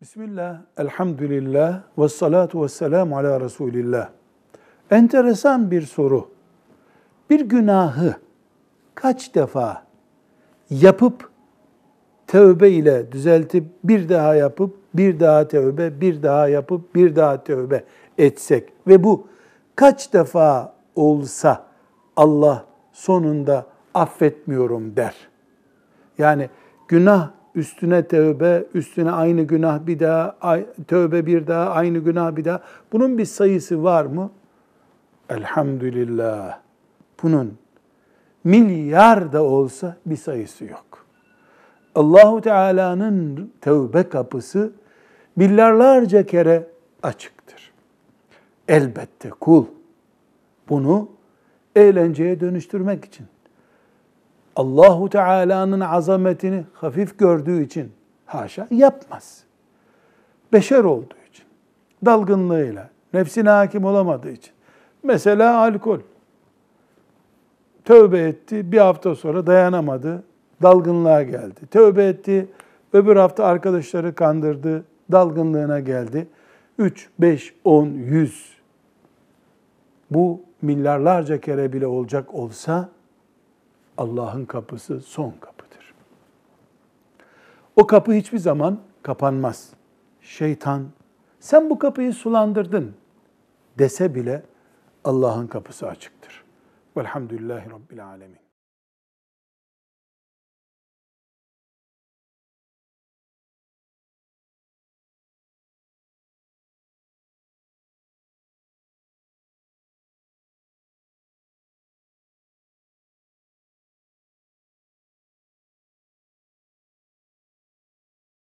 Bismillah, elhamdülillah, ve salatu ve selamu ala Resulillah. Enteresan bir soru. Bir günahı kaç defa yapıp tövbe ile düzeltip bir daha yapıp bir daha tövbe, bir daha yapıp bir daha tövbe etsek ve bu kaç defa olsa Allah sonunda affetmiyorum der. Yani günah üstüne tövbe, üstüne aynı günah bir daha, tövbe bir daha, aynı günah bir daha. Bunun bir sayısı var mı? Elhamdülillah. Bunun milyar da olsa bir sayısı yok. Allahu Teala'nın tövbe kapısı milyarlarca kere açıktır. Elbette kul bunu eğlenceye dönüştürmek için Allahu Teala'nın azametini hafif gördüğü için haşa yapmaz. Beşer olduğu için, dalgınlığıyla, nefsine hakim olamadığı için. Mesela alkol. Tövbe etti, bir hafta sonra dayanamadı, dalgınlığa geldi. Tövbe etti, öbür hafta arkadaşları kandırdı, dalgınlığına geldi. 3, 5, 10, 100 bu milyarlarca kere bile olacak olsa Allah'ın kapısı son kapıdır. O kapı hiçbir zaman kapanmaz. Şeytan sen bu kapıyı sulandırdın dese bile Allah'ın kapısı açıktır. Velhamdülillahi Rabbil Alemin.